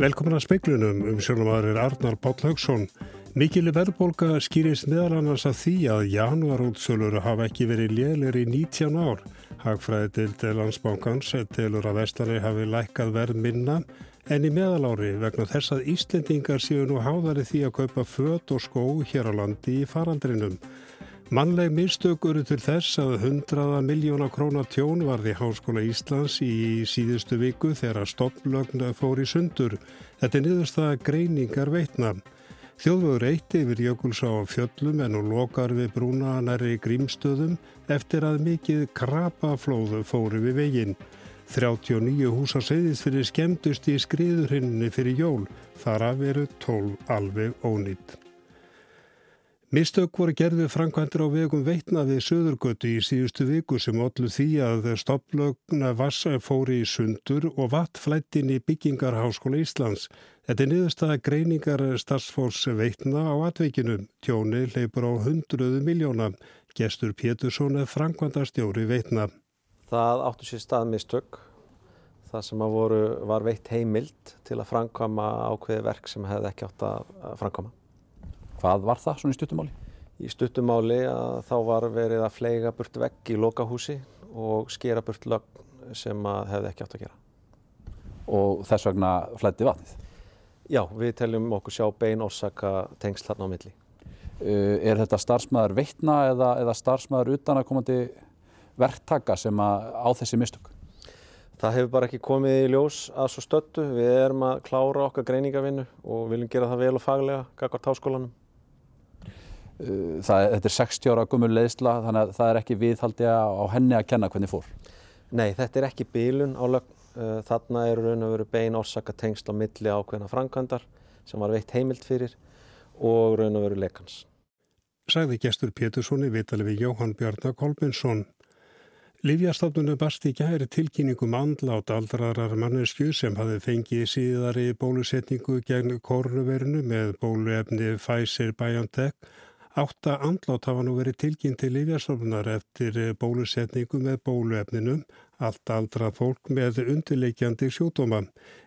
Velkomin að speiklunum um sjónumadur Arnar Páll Haugsson. Mikili verðbólka skýrist meðal annars að því að januarútsölur hafa ekki verið lélir í 19 ár. Hagfræði til landsbánkans telur að vestlari hafi lækkað verð minna en í meðalári vegna þess að Íslendingar séu nú háðari því að kaupa fött og skó hér á landi í farandrinum. Mannleg mistök eru til þess að 100 miljóna krónar tjón varði Háskóla Íslands í síðustu viku þegar stopplögn fór í sundur. Þetta er niðurstaða greiningar veitna. Þjóðvöður eitt yfir Jökulsá á fjöllum en og lokar við brúna næri grímstöðum eftir að mikið krapaflóðu fóru við veginn. 39 hús á segðis fyrir skemmtust í skriðurhinninni fyrir jól. Þar af eru 12 alveg ónýtt. Mistök voru gerðið framkvæmdur á vegum veitna við Suðurgötu í síðustu viku sem ollu því að stopplögna vassa fóri í sundur og vatt flættin í byggingarháskóla Íslands. Þetta er niðurstaða greiningar starfsfólks veitna á atveikinu. Tjóni leipur á hundruðu miljóna. Gestur Pétursson er framkvæmdarstjóri veitna. Það áttu sér stað mistök. Það sem voru, var veitt heimild til að framkvæma ákveði verk sem hefði ekki átt að framkvæma. Hvað var það svona í stuttumáli? Í stuttumáli að þá var verið að fleiga burt vegg í lokahúsi og skera burt lögn sem að hefði ekki átt að gera. Og þess vegna flætti vatnið? Já, við teljum okkur sjá bein orsaka tengsl þarna á milli. Uh, er þetta starfsmæður veitna eða, eða starfsmæður utan að komandi verktaka sem að á þessi mistök? Það hefur bara ekki komið í ljós að svo stöttu. Við erum að klára okkar greiningavinnu og viljum gera það vel og faglega, kakvart háskólanum. Uh, það, þetta er 60 ára gummul leiðsla þannig að það er ekki viðhaldi á henni að kenna hvernig fór? Nei, þetta er ekki bílun á lögn. Uh, þarna eru raun og veru bein orsaka tengsl á milli ákveðna framkvæmdar sem var veitt heimild fyrir og raun og veru lekans. Sæði gestur Péturssoni vitali við Jóhann Bjarnar Kolbinsson. Livjastofnunum basti gæri tilkynningum andlátt aldrarar mannesku sem hafi fengið síðari bólusetningu gegn kornuverinu með bóluefni Pfizer-BioNTech Átta andlátt hafa nú verið tilkynnt til Lífjárstofnunar eftir bólusetningu með bóluefninum, allt aldra fólk með undirleikjandi sjúdóma.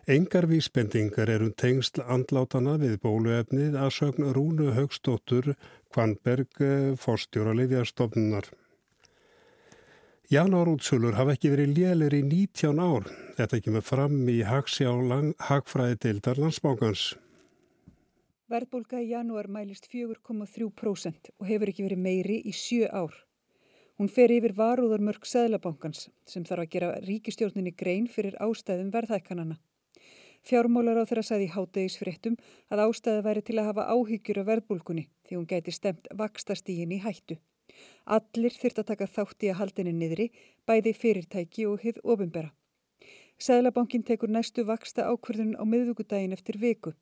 Engar vísbendingar er um tengsl andlátana við bóluefnið að sögn Rúnu Högstóttur Kvanberg fórstjóra Lífjárstofnunar. Janárútsölur hafa ekki verið lélir í 19 ár. Þetta kemur fram í hagfræði deildar landsbákans. Verðbólka í janúar mælist 4,3% og hefur ekki verið meiri í sjö ár. Hún fer yfir varúðarmörk Sæðlabankans sem þarf að gera ríkistjórninni grein fyrir ástæðum verðhækkanana. Fjármólar á þeirra sæði hátegisfréttum að ástæði væri til að hafa áhyggjur af verðbólkunni því hún gæti stemt vakstastígin í hættu. Allir þurft að taka þátt í að haldinni niðri, bæði fyrirtæki og hið ofinbera. Sæðlabankin tekur næstu vaksta ákverðun á miðvíkudaginn eftir viku.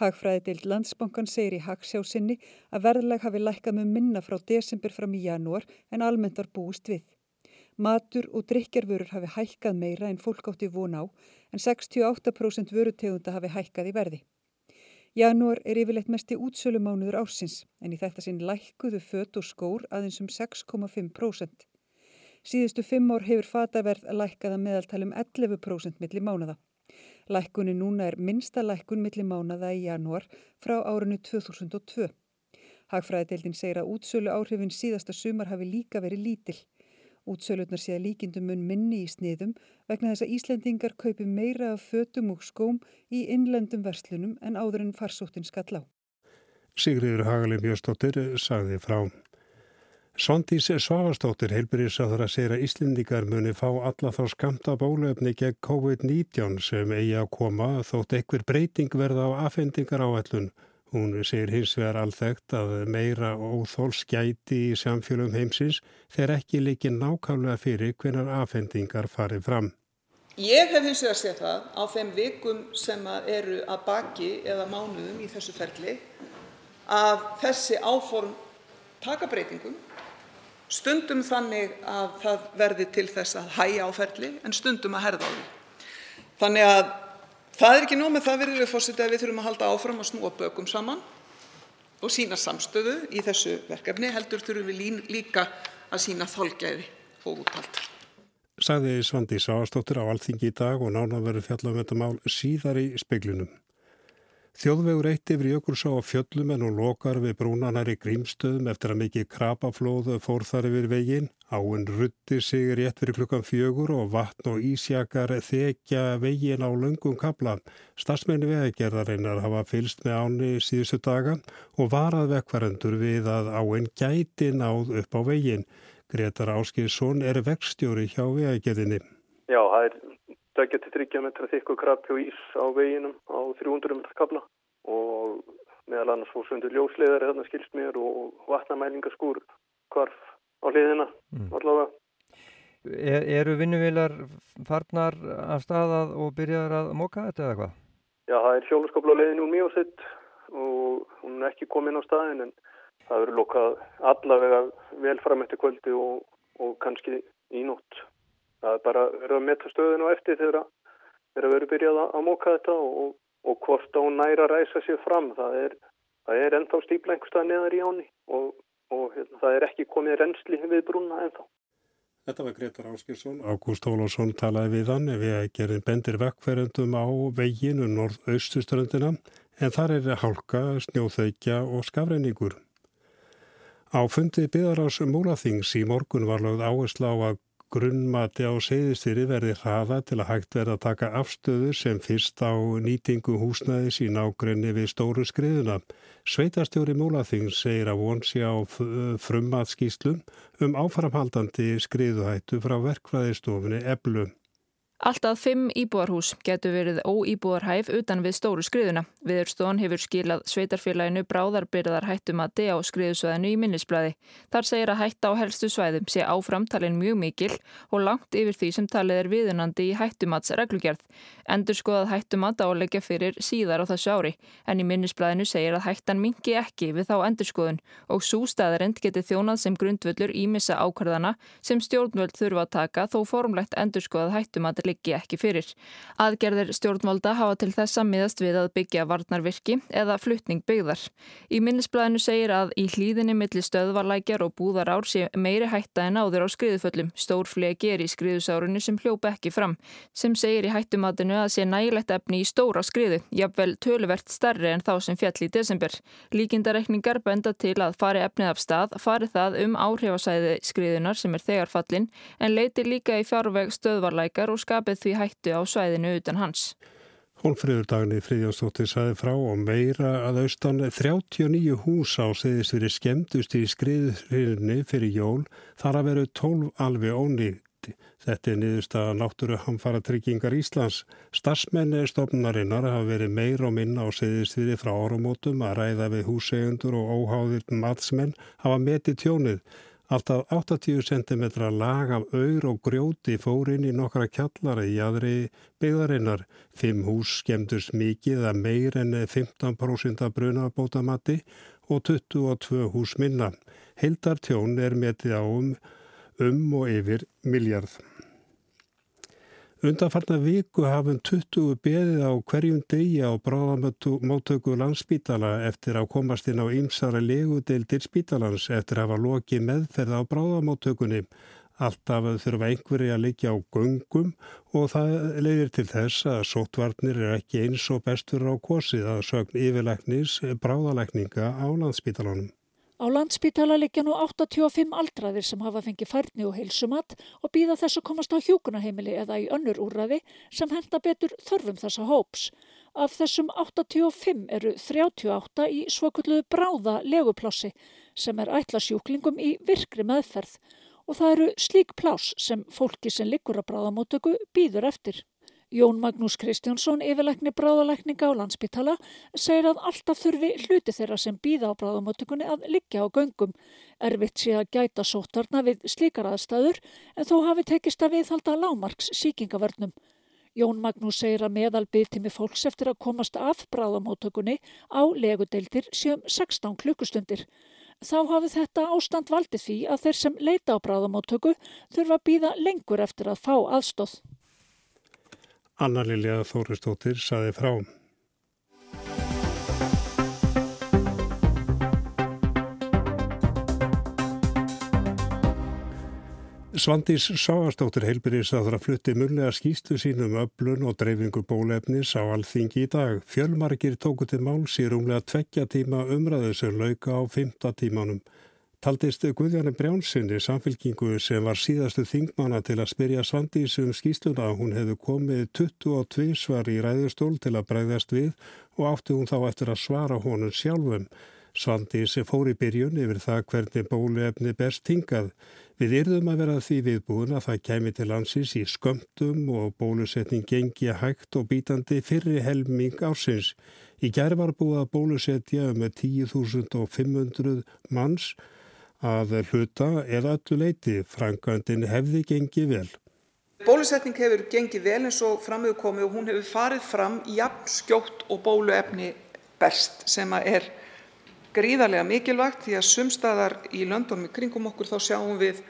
Hagfræðideild landsbankan segir í hagsjásinni að verðlag hafi lækkað með minna frá desember fram í janúar en almennt var búist við. Matur og drikjarvörur hafi hækkað meira en fólk átti von á en 68% vörutegunda hafi hækkað í verði. Janúar er yfirleitt mest í útsölumánuður ársins en í þetta sinn lækkuðu fött og skór aðeins um 6,5%. Síðustu fimm ár hefur fataverð lækkað að meðaltalum 11% millir mánuða. Lækkunni núna er minsta lækkun millir mánaða í janúar frá árunni 2002. Hagfræðiteildin segir að útsölu áhrifin síðasta sumar hafi líka verið lítill. Útsölutnar sé að líkindum mun minni í sniðum vegna þess að Íslendingar kaupi meira af fötum og skóm í innlendum verslunum en áður en farsóttin skall á. Sigriður Hagalin Björnstóttir sagði frá. Svandís Svavastóttir heilbyrjussáður að segja að Íslendingar muni fá alla þá skamta bólöfni gegn COVID-19 sem eigi að koma þótt ekkur breyting verða á afhendingar áallun. Hún segir hins vegar alþægt að meira óþól skæti í samfélum heimsins þegar ekki líki nákvæmlega fyrir hvernar afhendingar farið fram. Ég hef hins vegar séð það á þeim vikum sem eru að baki eða mánuðum í þessu ferli að þessi áform taka breytingum stundum þannig að það verði til þess að hægja á ferli en stundum að herða á því. Þannig að það er ekki nóg með það, virðulegur forseti, að við þurfum að halda áfram að snúa bökum saman og sína samstöðu í þessu verkefni, heldur þurfum við líka að sína þolgæði og úthald. sagði Svandi Sáastóttir á Alþingi í dag og nána verið fjallað með þetta mál síðar í speglunum. Þjóðvegur eitt yfir Jökulsá á fjöllum en hún lokar við brúnanar í grímstöðum eftir að mikið krabaflóðu fór þar yfir veginn. Áinn rutti sig rétt fyrir klukkan fjögur og vatn og ísjakar þekja veginn á löngum kabla. Starsmenni vegagerðarinnar hafa fylst með áni síðustu dagan og varað vekkvarendur við að áinn gæti náð upp á veginn. Gretar Áskilsson er vekstjóri hjá vegagerðinni. Já, það er dækja til 30 metra þykku krabbi og ís á veginum á 300 metra kabla og meðal annars fór sundur ljósleðar eða skilst mér og vatnamælingaskúr kvarf á hliðina mm. allavega. Er, eru vinnuvilar farnar af staðað og byrjar að móka þetta eða hvað? Já, það er hjóluskopla leiðin úr mjög sett og hún er ekki komin á staðin en það eru lokað allavega vel fram eftir kvöldi og, og kannski í nótt það er bara verið að metta stöðun og eftir þegar það er að vera byrjað að móka þetta og, og hvort hún næra ræsa sér fram það er, það er ennþá stípla einhverstað neðar í áni og, og hérna, það er ekki komið reynsli við brúna ennþá. Þetta var Gretar Áskilsson. Ágúst Ólásson talaði við hann við að gera bendir vekkferðendum á veginu norð-austuströndina en þar er hálka, snjóþaukja og skafreiningur. Á fundi byðar ás múlaþings í morgun var lögð áherslu á að grunnmati á seyðistýri verði hraða til að hægt verða að taka afstöðu sem fyrst á nýtingu húsnæðis í nákrenni við stóru skriðuna. Sveitarstjóri Múlaþings segir að vonsi á frummatskíslum um áframhaldandi skriðuhættu frá verkfræðistofunni Eblu. Alltaf fimm íbúarhús getur verið óíbúarhæf utan við stóru skriðuna. Viðurstón hefur skilað sveitarfélaginu bráðarbyrðar hættumati á skriðusvæðinu í minnisblæði. Þar segir að hætta á helstu svæðum sé áframtalin mjög mikil og langt yfir því sem talið er viðunandi í hættumats reglugjörð. Endur skoðað hættumat áleggja fyrir síðar á þessu ári en í minnisblæðinu segir að hættan mingi ekki við þá endurskoðun og svo staðarind geti þjónað sem grundvöllur ímissa ákvarðana sem stjórnvöld þurfa að liggi ekki fyrir. Aðgerðir stjórnvalda hafa til þessa miðast við að byggja varnarvirki eða fluttning byggðar. Í minnisblæðinu segir að í hlýðinni millir stöðvarlækjar og búðarár sé meiri hætta en áður á skriðuföllum. Stór flegi er í skriðusárunni sem hljópa ekki fram, sem segir í hættumatinu að sé nægilegt efni í stóra skriðu, jafnvel töluvert starri en þá sem fjall í desember. Líkindarekningar benda til að fari efnið af stað, fari það um áhrifasæði skriðunar sem er þegar fallin, en leiti líka í fjárveg stöðvarlækar og skap skapið því hættu á svæðinu utan hans. Hólfriður daginni Fríðjónsdóttir saði frá og meira að austan 39 hús á segðist verið skemmtust í skriðurinni fyrir jól þar að veru 12 alveg ónýtti. Þetta er niðurst að náttúru hamfara tryggingar Íslands. Starsmenni stofnarinnar hafa verið meir og minna á segðistviði frá orumótum að ræða við húsegundur og óháðir matsmenn hafa metið tjónið. Alltaf 80 cm lag af auður og grjóti fór inn í nokkra kjallara í aðri byggðarinnar. Fimm hús skemmtust mikið að meir en 15% af brunabótamatti og 22 hús minna. Hildartjón er metið á um, um og yfir miljard. Undanfarnar viku hafum 20 beðið á hverjum degi á bráðamáttöku landsbítala eftir að komast inn á ymsara legudeildir spítalans eftir að hafa lokið meðferð á bráðamáttökunni. Alltaf þurfa einhverju að leikja á göngum og það leiðir til þess að sótvarnir er ekki eins og bestur á kosið að sögn yfirleiknis bráðalækninga á landsbítalanum. Á landspítala liggja nú 85 aldraðir sem hafa fengið færni og heilsumat og býða þess að komast á hjókunarheimili eða í önnur úrraði sem henda betur þörfum þessa hóps. Af þessum 85 eru 38 í svokulluðu bráða leguplássi sem er ætla sjúklingum í virkri meðferð og það eru slík plás sem fólki sem liggur að bráðamótöku býður eftir. Jón Magnús Kristjánsson, yfirleikni bráðalækninga á landsbytala, segir að alltaf þurfi hluti þeirra sem býða á bráðamötugunni að liggja á göngum. Erfitt sé að gæta sóttarna við slíkar aðstæður en þó hafi tekist að viðhalda lámarks síkingavörnum. Jón Magnús segir að meðalbyggtími fólks eftir að komast af bráðamótökunni á legudeildir séum 16 klukkustundir. Þá hafi þetta ástand valdið því að þeir sem leita á bráðamótöku þurfa að býða lengur eftir að fá aðstóð. Anna Lilja Þóristóttir saði frá. Svandís Sáastóttir heilbyrðis að það flutti munlega skýstu sínum öflun og dreifingu bólefnis á alþingi í dag. Fjölmargir tóku til máls í rúmlega tveggja tíma umræðu sem lauka á fymta tímanum. Taldist Guðjarni Brjánsinni samfélkingu sem var síðastu þingmanna til að spyrja Svandís um skýsluna. Hún hefði komið 22 svar í ræðustól til að bregðast við og átti hún þá eftir að svara honum sjálfum. Svandís fór í byrjun yfir það hvernig bólefni berst hingað. Við yrðum að vera því viðbúin að það kemi til landsins í skömmtum og bólusetning gengi hægt og bítandi fyrri helming ársins. Í gerð var búið að bólusetja með 10.500 manns að hluta eða öllu leiti. Frankandin hefði gengið vel. Bólusetning hefur gengið vel eins og framöðu komið og hún hefur farið fram jafn skjótt og bóluefni berst sem er gríðarlega mikilvægt því að sumstaðar í löndunum í kringum okkur þá sjáum við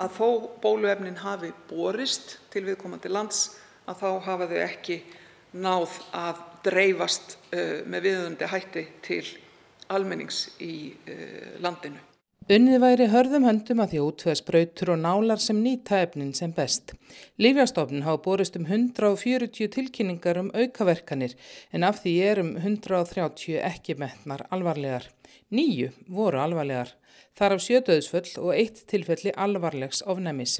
að þó bóluefnin hafi borist til viðkomandi lands að þá hafa þau ekki náð að dreifast uh, með viðöndi hætti til almennings í uh, landinu. Unnið væri hörðum höndum að því útveða spröytur og nálar sem nýta efnin sem best. Lífjastofnun hafa borist um 140 tilkynningar um aukaverkanir en af því er um 130 ekki metnar alvarlegar. Níu voru alvarlegar. Þar af sjödöðsföll og eitt tilfelli alvarlegs ofnæmis.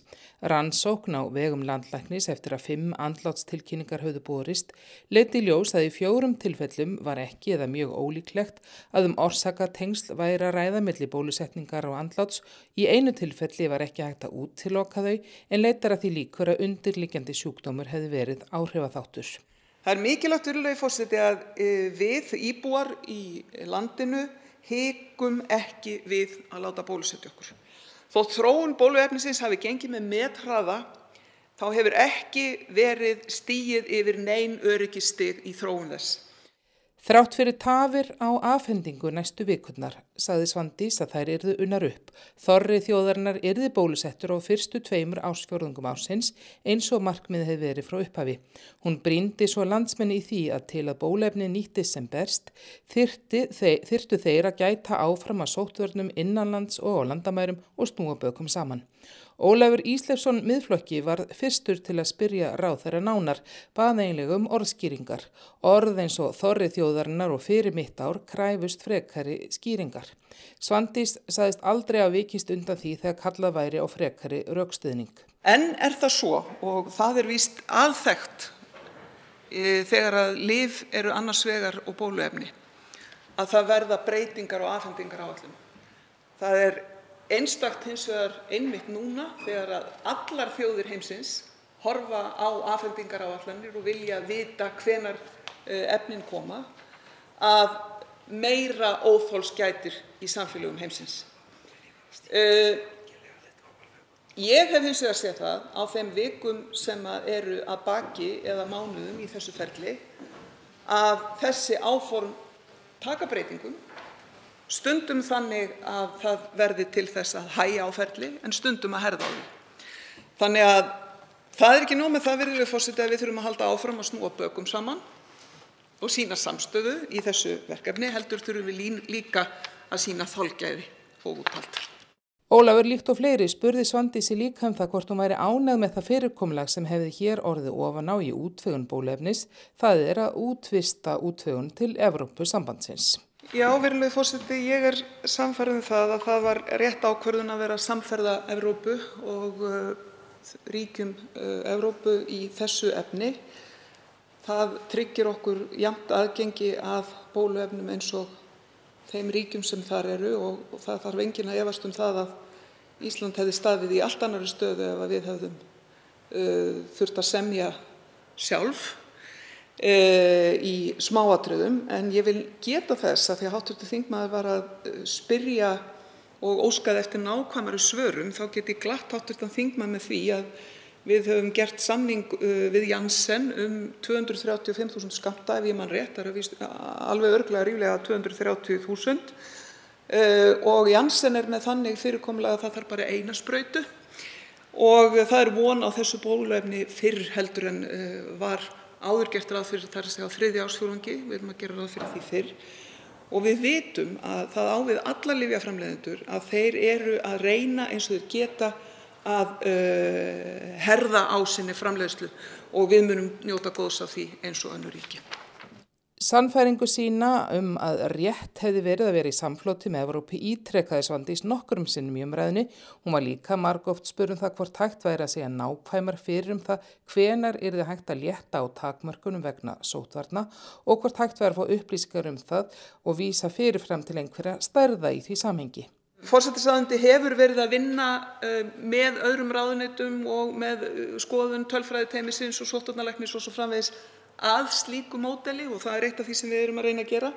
Rannsókn á vegum landlæknis eftir að fimm andlátstilkynningar höfðu borist leiti ljós að í fjórum tilfellum var ekki eða mjög ólíklegt að um orsaka tengsl væri að ræða millir bólusetningar og andláts. Í einu tilfelli var ekki hægt að úttiloka þau en leitar að því líkur að undirlikjandi sjúkdómur hefði verið áhrifaþáttur. Það er mikilvægt virðulegi fórseti að eh, við íbúar í landinu hikum ekki við að láta bólusetja okkur. Þótt þróun bóluefnisins hafi gengið með methraða þá hefur ekki verið stíið yfir nein öryggisstig í þróun þess. Þrátt fyrir tafir á afhendingu næstu vikurnar saði Svandís að þær yrðu unnar upp. Þorri þjóðarinnar yrði bólusettur á fyrstu tveimur ásfjörðungum ársins eins og markmið hefði verið frá upphafi. Hún bríndi svo landsmenni í því að til að bólefni nýttist sem berst þyrtu þeir, þeir að gæta áfram að sóttvörnum innanlands og landamærum og snúa bökum saman. Ólafur Íslefsson miðflokki var fyrstur til að spyrja ráð þeirra nánar, baðeinlega um orðskýringar. Orð eins og þorri þjóðarinnar og fyrir mitt ár kræfust frekari skýringar. Svandís saðist aldrei að vikist undan því þegar kallað væri á frekari raukstuðning. En er það svo og það er víst aðþægt e, þegar að liv eru annars vegar og bóluefni að það verða breytingar og afhendingar á allum. Það er einstakt hins vegar einmitt núna þegar allar þjóðir heimsins horfa á afhendingaráætlanir og vilja vita hvenær eh, efnin koma að meira óþols gætir í samfélögum heimsins. Eh, ég hef hins vegar séð það á þeim vikum sem eru að baki eða mánuðum í þessu ferli að þessi áform taka breytingum stundum þannig að það verði til þess að hægja á ferli en stundum að herða á því. Þannig að það er ekki nóg með það, virðulegur forseti, að við þurfum að halda áfram að snúa bökum saman og sína samstöðu í þessu verkefni, heldur þurfum við líka að sína þolgæði og úthald. Ólafur líkt og fleiri spurði Svandísi líka um það hvort hún væri ánægð með það fyrirkomlag sem hefði hér orðið ofan á í útvegun bólefnis, það er að útvista útvegun til Evrópu virðulegi forseti, ég er sannfærð um að það var rétt ákvörðun að vera samferða Evrópu og uh, ríkjum uh, Evrópu í þessu efni. Það tryggir okkur jafnt aðgengi að bóluefnum eins og þeim ríkjum sem þar eru og, það þarf enginn að efast um það að Ísland hefði staðið í allt annari stöðu ef við hefðum uh, þurft að semja sjálf Eh, í smáatriðum. En ég vil geta þess, af því að hv. þingmaður var að eh, spyrja og óskaði eftir nákvæmari svörum, þá get ég glatt hv. þingmann með því að við höfum gert samning eh, við Janssen um 235.000 skammta, ef ég man rétt, það er alveg örugglega ríflega 230.000, og Janssen er með þannig fyrirkomulag að það þarf bara eina sprautu og það er von á þessu bóluefni fyrr heldur en var áður gert ráð fyrir, þar að segja á þriðja ársfjórðungi, við erum að gera ráð fyrir því fyrr, og við vitum að það á við alla lyfjaframleiðendur að þeir eru að reyna eins og þeir geta að uh, herða á sinni framleiðslu og við munum njóta góðs af því eins og önnur ríki. Sannfæringu sína um að rétt hefði verið að vera í samflóti með Evrópi ítrekkaði Svandís nokkurum sinnum í umræðinu. Hún var líka margóft spurum það hvort hægt væri að segja nákvæmar fyrir um það hvenar er þið hægt að létta á takmörkunum vegna sótvarna og hvort hægt væri að fá upplýsingar um það og vísa fyrirfram til einhverja stærða í því samhengi. Fórsættisraðandi hefur verið að vinna uh, með öðrum ráðunitum og með uh, skoðun tölfræði teimisins og sótvarnalæknis og svo framvegis að slíku módeli og það er eitt af því sem við erum að reyna að gera.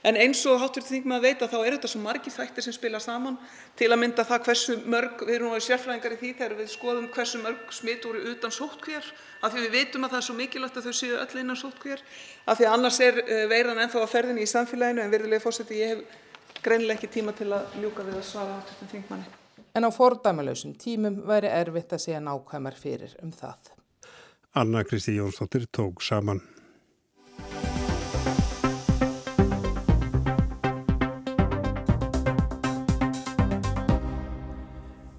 En eins og hv. þingmaður veit þá eru þetta svo margir þættir sem spila saman, til að mynda það hversu mörg, við erum sérfræðingar í því þegar við skoðum hversu mörg smitt voru utan sóttkvíar, af því við vitum að það er svo mikilvægt að þau séu öll innan sóttkvíar, af því annars er eh, veiran ennþá á ferðinni í samfélaginu. En virðulegi forseti, ég hef greinilega ekki tíma til að ljúka við að svara hv. þingmanni. En á fordæmalösum tímum væri erfitt að segja nákvæmar fyrir um það. Anna Kristi Jónsdóttir tók saman.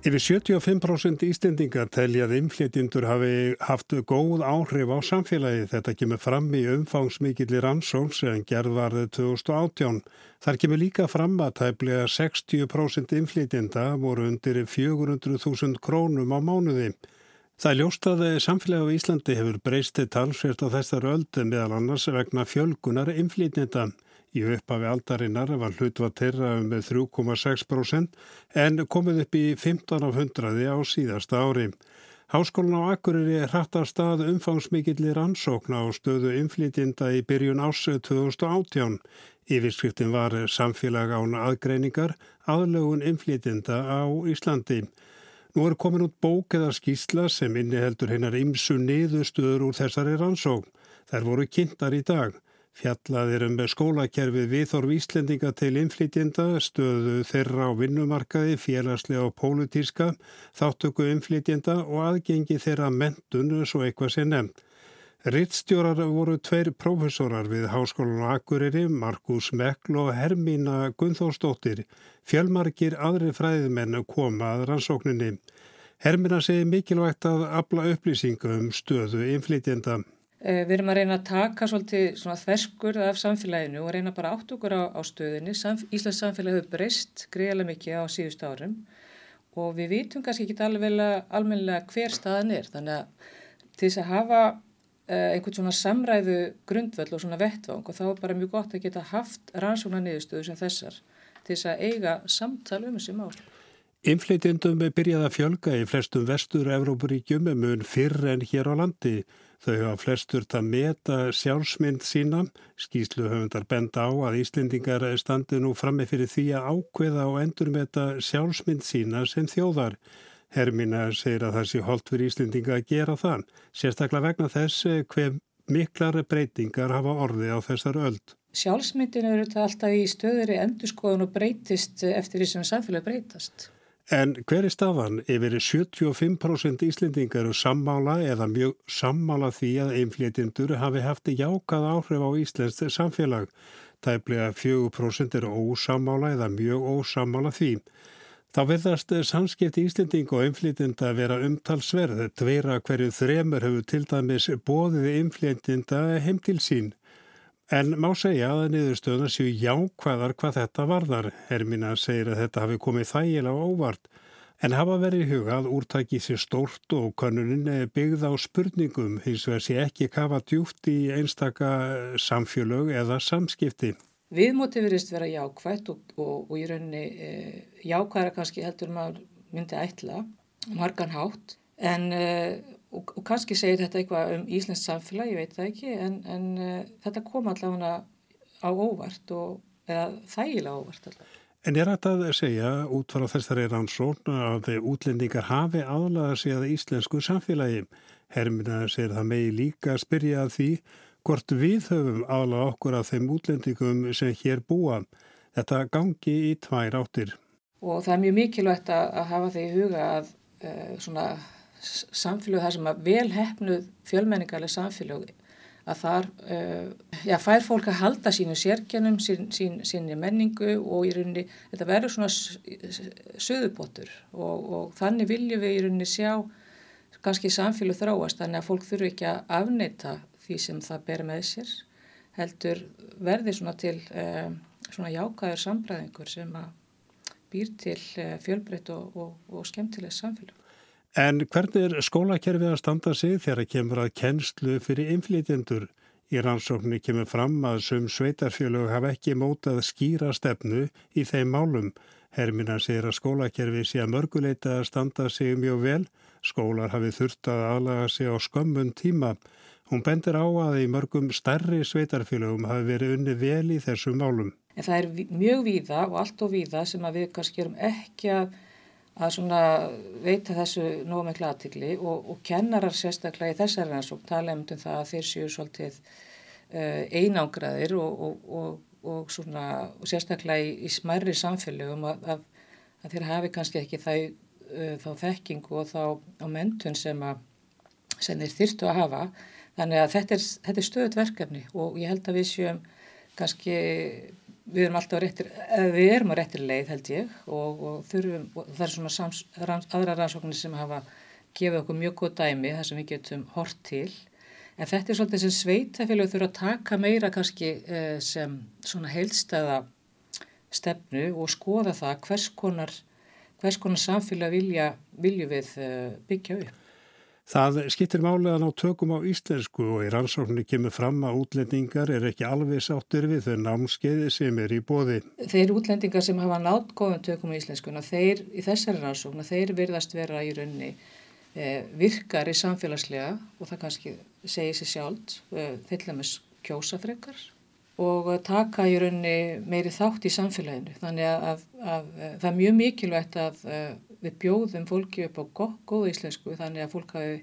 Yfir 75% ístendingar telja að inflytjendur hafi haft góð áhrif á samfélagi. Þetta kemur fram í umfangsmikillir ansóns en gerðvarðið 2018. Þar kemur líka fram að tæplega 60% inflytjenda voru undir 400.000 krónum á mánuði. Það er ljóst að samfélagi á Íslandi hefur breystið talsvert á þessar öldu meðal annars vegna fjölgunar inflýtnenda. Í upphafi aldarinnar var hlutvað terra um 3,6% en komið upp í 15 af 100 á síðasta ári. Háskólan á Akureyri hratt af stað umfangsmikillir ansókna á stöðu inflýtjenda í byrjun ás 2018. Yfirskriftin var samfélag án aðgreiningar aðlögun inflýtjenda á Íslandi. Nú er komin út bók eða skísla sem inniheldur hennar ymsu niðurstöður úr þessari rannsók. Þær voru kynntar í dag. Fjallaðir um skólakerfið viðþorf Íslendinga til inflytjenda, stöðu þeirra á vinnumarkaði, félagslega og pólitíska, þáttöku inflytjenda og aðgengi þeirra mentun svo eitthvað sé nefnt. Rittstjórar voru tveir prófessorar við Háskólan Akureyri, Markus Mekl og Hermína Gunþórsdóttir. Fjölmarkir aðri fræðimenn koma að rannsókninni. Hermína segir mikilvægt að afla upplýsingu um stöðu inflytjenda. Eh, við erum að reyna að taka svolítið þverskur af samfélaginu og reyna bara átt okkur á, á stöðinni. Samf Íslands samfélag hefur breyst greiðlega mikið á síðust árum og við vitum kannski ekki alveg almennilega hver staðan er. Þannig að til þess að hafa einhvern svona samræðu grundvöld og svona vettvang og þá er bara mjög gott að geta haft rannsóna niðurstöðu sem þessar til þess að eiga samtal um þessi mál. Inflytjendum er byrjað að fjölga í flestum vestur-Európaríkjum mun fyrr en hér á landi. Þau hafa flestur það meta sjálfsmynd sína. Skýslu höfundar benda á að Íslendingar standi nú frammi fyrir því að ákveða og endur meta sjálfsmynd sína sem þjóðar. Hermina segir að það sé holdt fyrir Íslendinga að gera þann, sérstaklega vegna þess eh, hver miklar breytingar hafa orði á þessar öld. Sjálfsmyndin eru þetta alltaf í stöðuri endurskoðun og breytist eh, eftir því sem samfélag breytast. En hver er stafan? Yfir 75% Íslendingar eru sammála eða mjög sammála því að einflétindur hafi haft jákað áhrif á Íslands samfélag. Tæplega 4% eru ósammála eða mjög ósammála því. Þá verðast samskipti Íslending og einflýtinda vera umtalsverð. Tveira hverju þremur hefur til dæmis bóðið einflýtinda heim til sín. En má segja að niðurstöðuna séu jákvæðar hvað þetta varðar. Hermina segir að þetta hafi komið þægilega óvart. En hafa verið í huga að úrtækið sé stórt og konunin byggð á spurningum hins vegar sé ekki kafa djúft í einstaka samfjölög eða samskipti. Viðmótið verist vera jákvægt og, og, og í rauninni e, jákvæðara kannski heldur maður myndi ætla, margan hátt, en e, og, og kannski segir þetta eitthvað um Íslands samfélag, ég veit það ekki, en, en e, þetta kom allavega á óvart og eða þægilega óvart allavega. En er þetta að segja út frá þessari rannsón að útlendingar hafi aðlaða sig að íslensku samfélagi? Hermina segir það megi líka að spyrja að því hvort við höfum aðla okkur af þeim útlendingum sem hér búa. Þetta gangi í tvær áttir. Og það er mjög mikilvægt að hafa þeir í huga að uh, svona samfélag þar sem að velhefnuð fjölmenningarlega samfélag að þar uh, já, fær fólk að halda sínu sérkjönum, sín, sín, sínni menningu og í rauninni þetta verður svona söðubotur og, og þannig viljum við í rauninni sjá kannski samfélag þráast þannig að fólk þurfu ekki að afneita því sem það ber með sér heldur verði svona til uh, svona jákaður sambræðingur sem að býr til uh, fjölbreytt og, og, og skemmtileg samfélag. En hvernig er skólakerfið að standa sig þegar það kemur að kennslu fyrir inflytjendur? Í rannsóknu kemur fram að sum sveitarfjölug hafa ekki mótað skýra stefnu í þeim málum. Hermina segir að skólakerfið sé að mörguleita að standa sig mjög vel. Skólar hafi þurft að aðlaga sig á skömmun tíma. Hún bendir á að í mörgum stærri sveitarfjölugum hafi verið unni vel í þessum málum. En það er mjög víða og allt og víða sem við kannski erum ekki að að veita þessu nóg með klatikli og, og kennarar sérstaklega í þessari rannsókn tala um það að þeir séu svolítið uh, einangraðir og, og, og sérstaklega í, í smærri samfélögum að, að, að þeir hafi kannski ekki það, uh, þá þekking og þá mentun sem, sem þeir þyrtu að hafa þannig að þetta er, þetta er stöðut verkefni og ég held að við séum kannski við erum alltaf réttir, við erum á réttir leið held ég og, og þurfum, og það er svona sams, rann, aðra rannsóknir sem hafa gefið okkur mjög góð dæmi þar sem við getum hort til en þetta er svolítið sem sveitafélag þurfa að taka meira kannski eh, sem svona heilstæða stefnu og skoða það hvers konar, hvers konar samfélag vilja, vilju við eh, byggja upp. Það skiptir málega ná tökum á íslensku og í rannsóknu kemur fram að útlendingar er ekki alveg sáttur við þau námskeiði sem er í bóði. Þeir útlendingar sem hafa nátt góðum tökum á íslenskuna, þeir í þessari rannsóknu, þeir virðast vera í raunni eh, virkar í samfélagslega og það kannski segir sér sjálf, eh, þeir lemur kjósafrekar og taka í raunni meiri þátt í samfélaginu. Þannig að, að, að, að það er mjög mikilvægt að eh, við bjóðum fólki upp á góð íslensku þannig að fólk hafi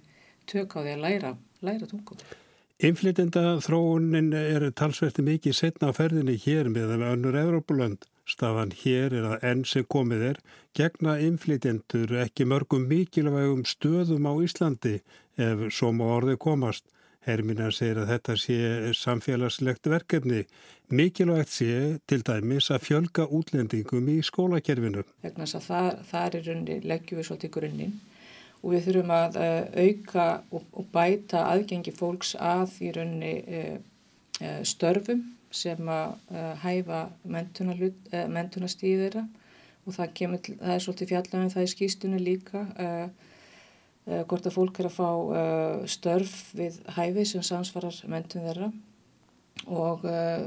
tök á því að læra, læra tungum. Inflytenda þróunin er talsverti mikið setna á ferðinni hér með önnur Evrópulönd. Stafan hér er að enn sem komið er gegna inflytendur ekki mörgum mikilvægum stöðum á Íslandi ef svo má orðið komast. Hermina segir að þetta sé samfélagslegt verkefni. Mikilvægt sé til dæmis að fjölga útlendingum í skólakerfinu. Það, það er rauninni, leggjum við svolítið grunninn og við þurfum að uh, auka og, og bæta aðgengi fólks að í rauninni uh, uh, störfum sem að hæfa mentunastíðira og það, kemur, það er svolítið fjallan það er skýstunni líka uh, hvort að fólk er að fá uh, störf við hæfi sem samsvarar mentun þeirra og uh,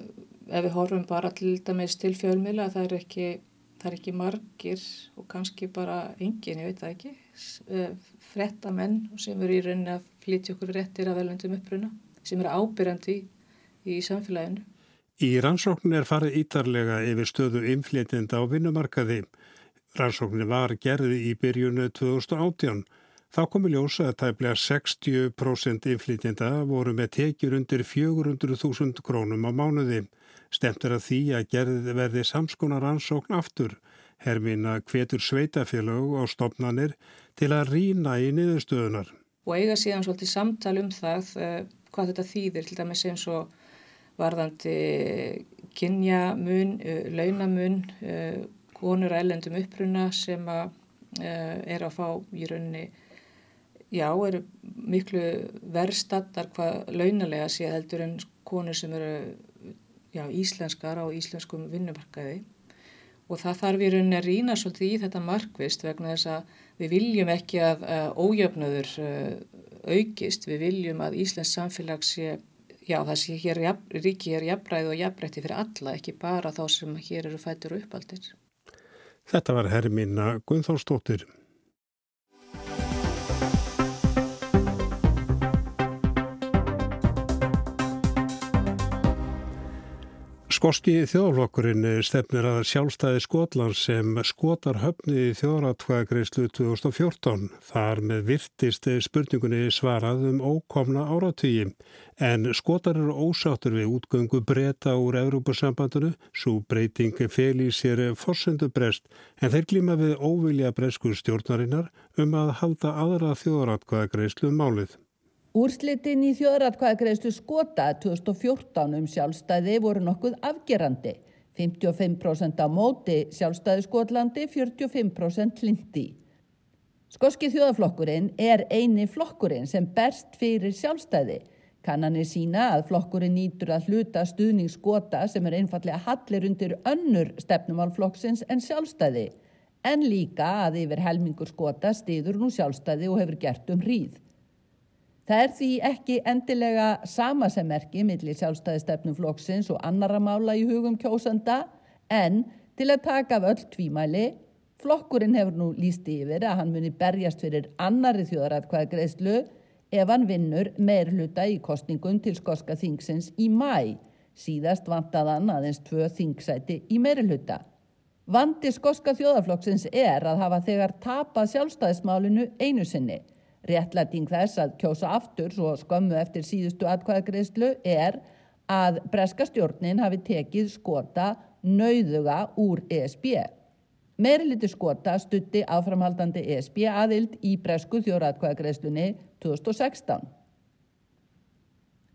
ef við horfum bara til dæmis til fjölmila það er ekki, það er ekki margir og kannski bara engin, ég veit það ekki, fretta menn sem eru í rauninni að flytja okkur réttir af velvendum uppruna sem eru ábyrjandi í, í samfélaginu. Í rannsóknin er farið ítarlega yfir stöðu inflytjenda á vinnumarkaði. Rannsóknin var gerði í byrjunu 2018 Þá komi ljósa að tæplega 60% inflytjenda voru með tekjur undir 400.000 krónum á mánuði. Stemt er að því að gerði verði samskonar ansókn aftur. Hermina hvetur sveitafélög og stopnanir til að rína í niðurstöðunar. Og eiga síðan svolítið samtal um það uh, hvað þetta þýðir til dæmis eins og varðandi kynjamun, uh, launamun, konur að ellendum uppruna sem að er að fá í rauninni já, eru miklu verðstattar hvað launalega sé heldur en konur sem eru já, íslenskar á íslenskum vinnumarkaði og það þarf í rauninni að rýna svolítið í þetta markvist vegna þess að við viljum ekki að, ójöfnöður uh, aukist, við viljum að Íslands samfélag sé, já það sé hér ríki er jafnræði og jafnrætti fyrir alla, ekki bara þá sem hér eru fættur og uppaldir. Þetta var Hermína Guðþórsdóttir. Skoski þjóðflokkurinn stefnir að sjálfstæði Skotland sem skotar höfni í þjóðratkvæðagreyslu 2014. Þar með virtist spurningunni svarað um ókomna áratvíi. En skotar eru ósáttur við útgöngu breyta úr Európa-sambandinu, svo breyting fel í sér forsendu breyst, en þeir glíma við óvilja breysku stjórnarinnar um að halda aðra þjóðratkvæðagreyslu um málið. Úrslitin í þjóðratkvæðagreðslu skota 2014 um sjálfstæði voru nokkuð afgerandi. 55% á móti sjálfstæði Skotlandi, 45% lindi. Skoski þjóðaflokkurinn er eini flokkurinn sem berst fyrir sjálfstæði. Kannanir sína að flokkurinn nýtur að hluta stuðningsskota sem er einfallega hallir undir önnur stefnumálflokksins en sjálfstæði. En líka að yfir helmingur skota stiður nú sjálfstæði og hefur gert um hríð. Það er því ekki endilega sama sem merki millir sjálfstæðistefnum flokksins og annara mála í hugum kjósanda en til að taka af öll tvímæli, flokkurinn hefur nú líst yfir að hann muni berjast fyrir annari þjóðaratkvæða greiðslu ef hann vinnur meirluta í kostningum til skoska þingsins í mæ. Síðast vantaðan aðeins tvö þingsæti í meirluta. Vandi skoska þjóðaflokksins er að hafa þegar tapað sjálfstæðismálinu einu sinni. Réttlæting þess að kjósa aftur svo skömmu eftir síðustu atkvæðagreyslu er að breska stjórnin hafi tekið skota nauðuga úr ESB. Meirliti skota stutti áframhaldandi ESB aðild í bresku þjóratkvæðagreyslunni 2016.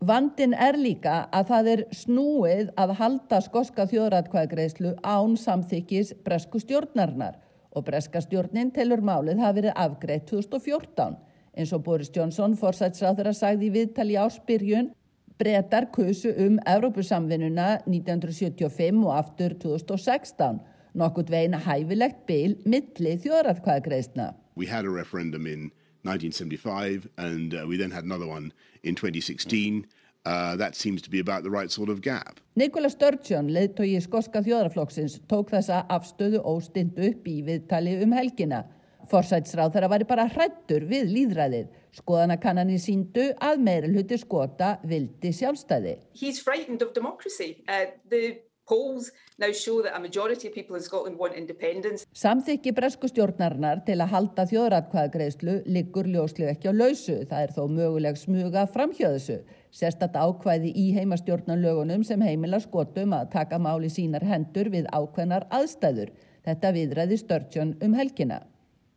Vandin er líka að það er snúið að halda skoska þjóratkvæðagreyslu án samþykis bresku stjórnarnar og breska stjórnin telur málið hafi verið afgreitt 2014 eins og Boris Johnson forsætsráður að sagði í viðtali áspyrjun breytar kusu um Evrópusamvinnuna 1975 og aftur 2016 nokkurt veginn hæfilegt byl milli þjóðratkvæðagreisna. We had a referendum in 1975 and uh, we then had another one in 2016. Uh, that seems to be about the right sort of gap. Nikola Sturgeon, leðtói skoska þjóðraflokksins, tók þessa afstöðu óstind upp í viðtali um helgina Forsætsráð þeirra væri bara hrættur við líðræðið. Skoðanakannanir síndu að meirulhuti skota vildi sjálfstæði. He's frightened of democracy. Uh, the polls now show that a majority of people in Scotland want independence. Samþykki bresku stjórnarinnar til að halda þjóðratkvæðagreyslu liggur ljóslu ekki á lausu. Það er þó möguleg smuga framhjöðsu. Sérstatt ákvæði í heimastjórnarlögunum sem heimila skotum að taka máli sínar hendur við ákveðnar aðstæður. Þetta viðræði Sturgeon um helgina.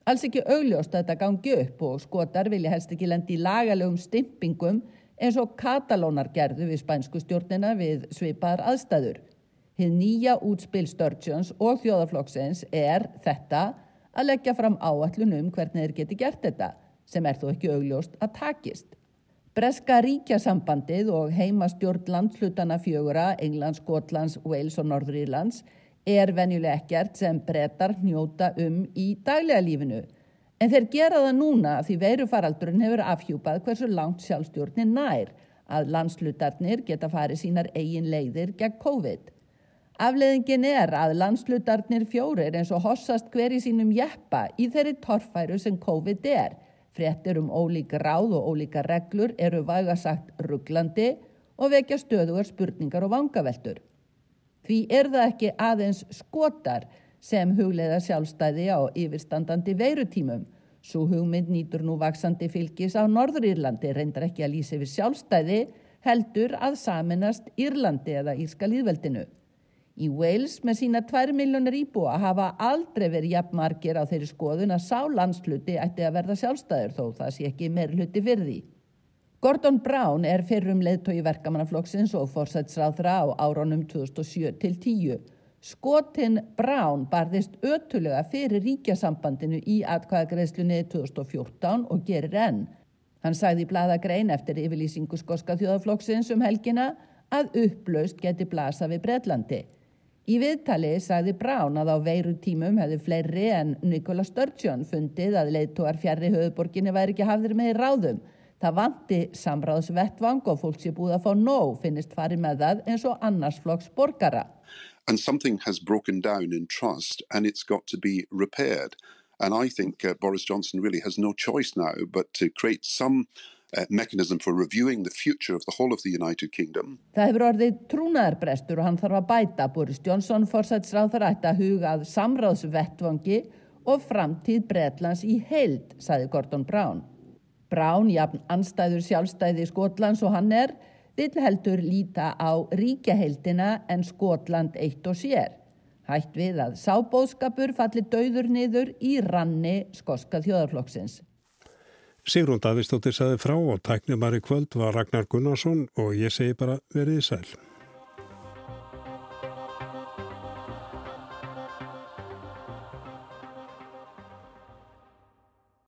Alls ekki augljóst að þetta gangi upp og skotar vilja helst ekki lendi í lagalegum stimpingum eins og katalónar gerðu við spænsku stjórnina við svipaðar aðstæður. Hið nýja útspil Sturgeons og þjóðaflokksins er þetta að leggja fram áallunum hvernig þeir geti gert þetta sem er þó ekki augljóst að takist. Breska ríkjasambandið og heimastjórn landslutana fjögura, Englands, Skotlands, Wales og Norður-Írlands er venjuleg ekkert sem brettar hnjóta um í daglega lífinu. En þeir gera það núna því veirufaraldurinn hefur afhjúpað hversu langt sjálfstjórnin nær að landslutarnir geta farið sínar eigin leiðir gegn COVID. Afleðingin er að landslutarnir fjórir eins og hossast hver í sínum jeppa í þeirri torfæru sem COVID er. Frettir um ólíka ráð og ólíka reglur eru vægasagt rugglandi og vekja stöðugar spurningar og vangaveltur. Því er það ekki aðeins skotar sem hugleiða sjálfstæði á yfirstandandi veirutímum. Svo hugmynd nýtur nú vaksandi fylgis á Norður-Írlandi, reyndar ekki að lýsa yfir sjálfstæði, heldur að saminast Írlandi eða Írska líðveldinu. Í Wales með sína 2 miljónir íbúa hafa aldrei verið jafnmargir á þeirri skoðun að sá landsluti ætti að verða sjálfstæður þó það sé ekki meir hluti fyrir því. Gordon Brown er fyrrum leðtói verkamannaflokksins og fórsætsráðra á áronum 2007 til 10. Skotin Brown barðist ötulega fyrir ríkjasambandinu í atkvæðagreðslunni 2014 og gerir enn. Hann sagði í bladagrein eftir yfirlýsingu skoska þjóðaflokksins um helgina að upplaust geti blasa við Breitlandi. Í viðtali sagði Brown að á veiru tímum hefði fleiri en Nikola Sturgeon fundið að leðtóar fjarrri höfuborginni væri ekki hafðir með í ráðum Það vanti samráðsvettvang og fólk sé búið að fá nóg, finnist farið með það eins og annars flokks borgara. And something has broken down in trust and it's got to be repaired. And I think uh, Boris Johnson really has no choice now but to create some uh, mechanism for reviewing the future of the whole of the United Kingdom. Það hefur orðið trúnaðarbrestur og hann þarf að bæta. Boris Johnson fórsætsráð þar ætti að hugað samráðsvettvangi og framtíð Bretlands í heild, saði Gordon Brown. Brán, jafn anstæður sjálfstæði Skotlands og hann er, vill heldur líta á ríkjaheildina en Skotland eitt og sér. Hætt við að sábóðskapur falli dauður niður í ranni skoska þjóðarflokksins. Sigrún Davistóttir saði frá og tæknumari kvöld var Ragnar Gunnarsson og ég segi bara verið sæl.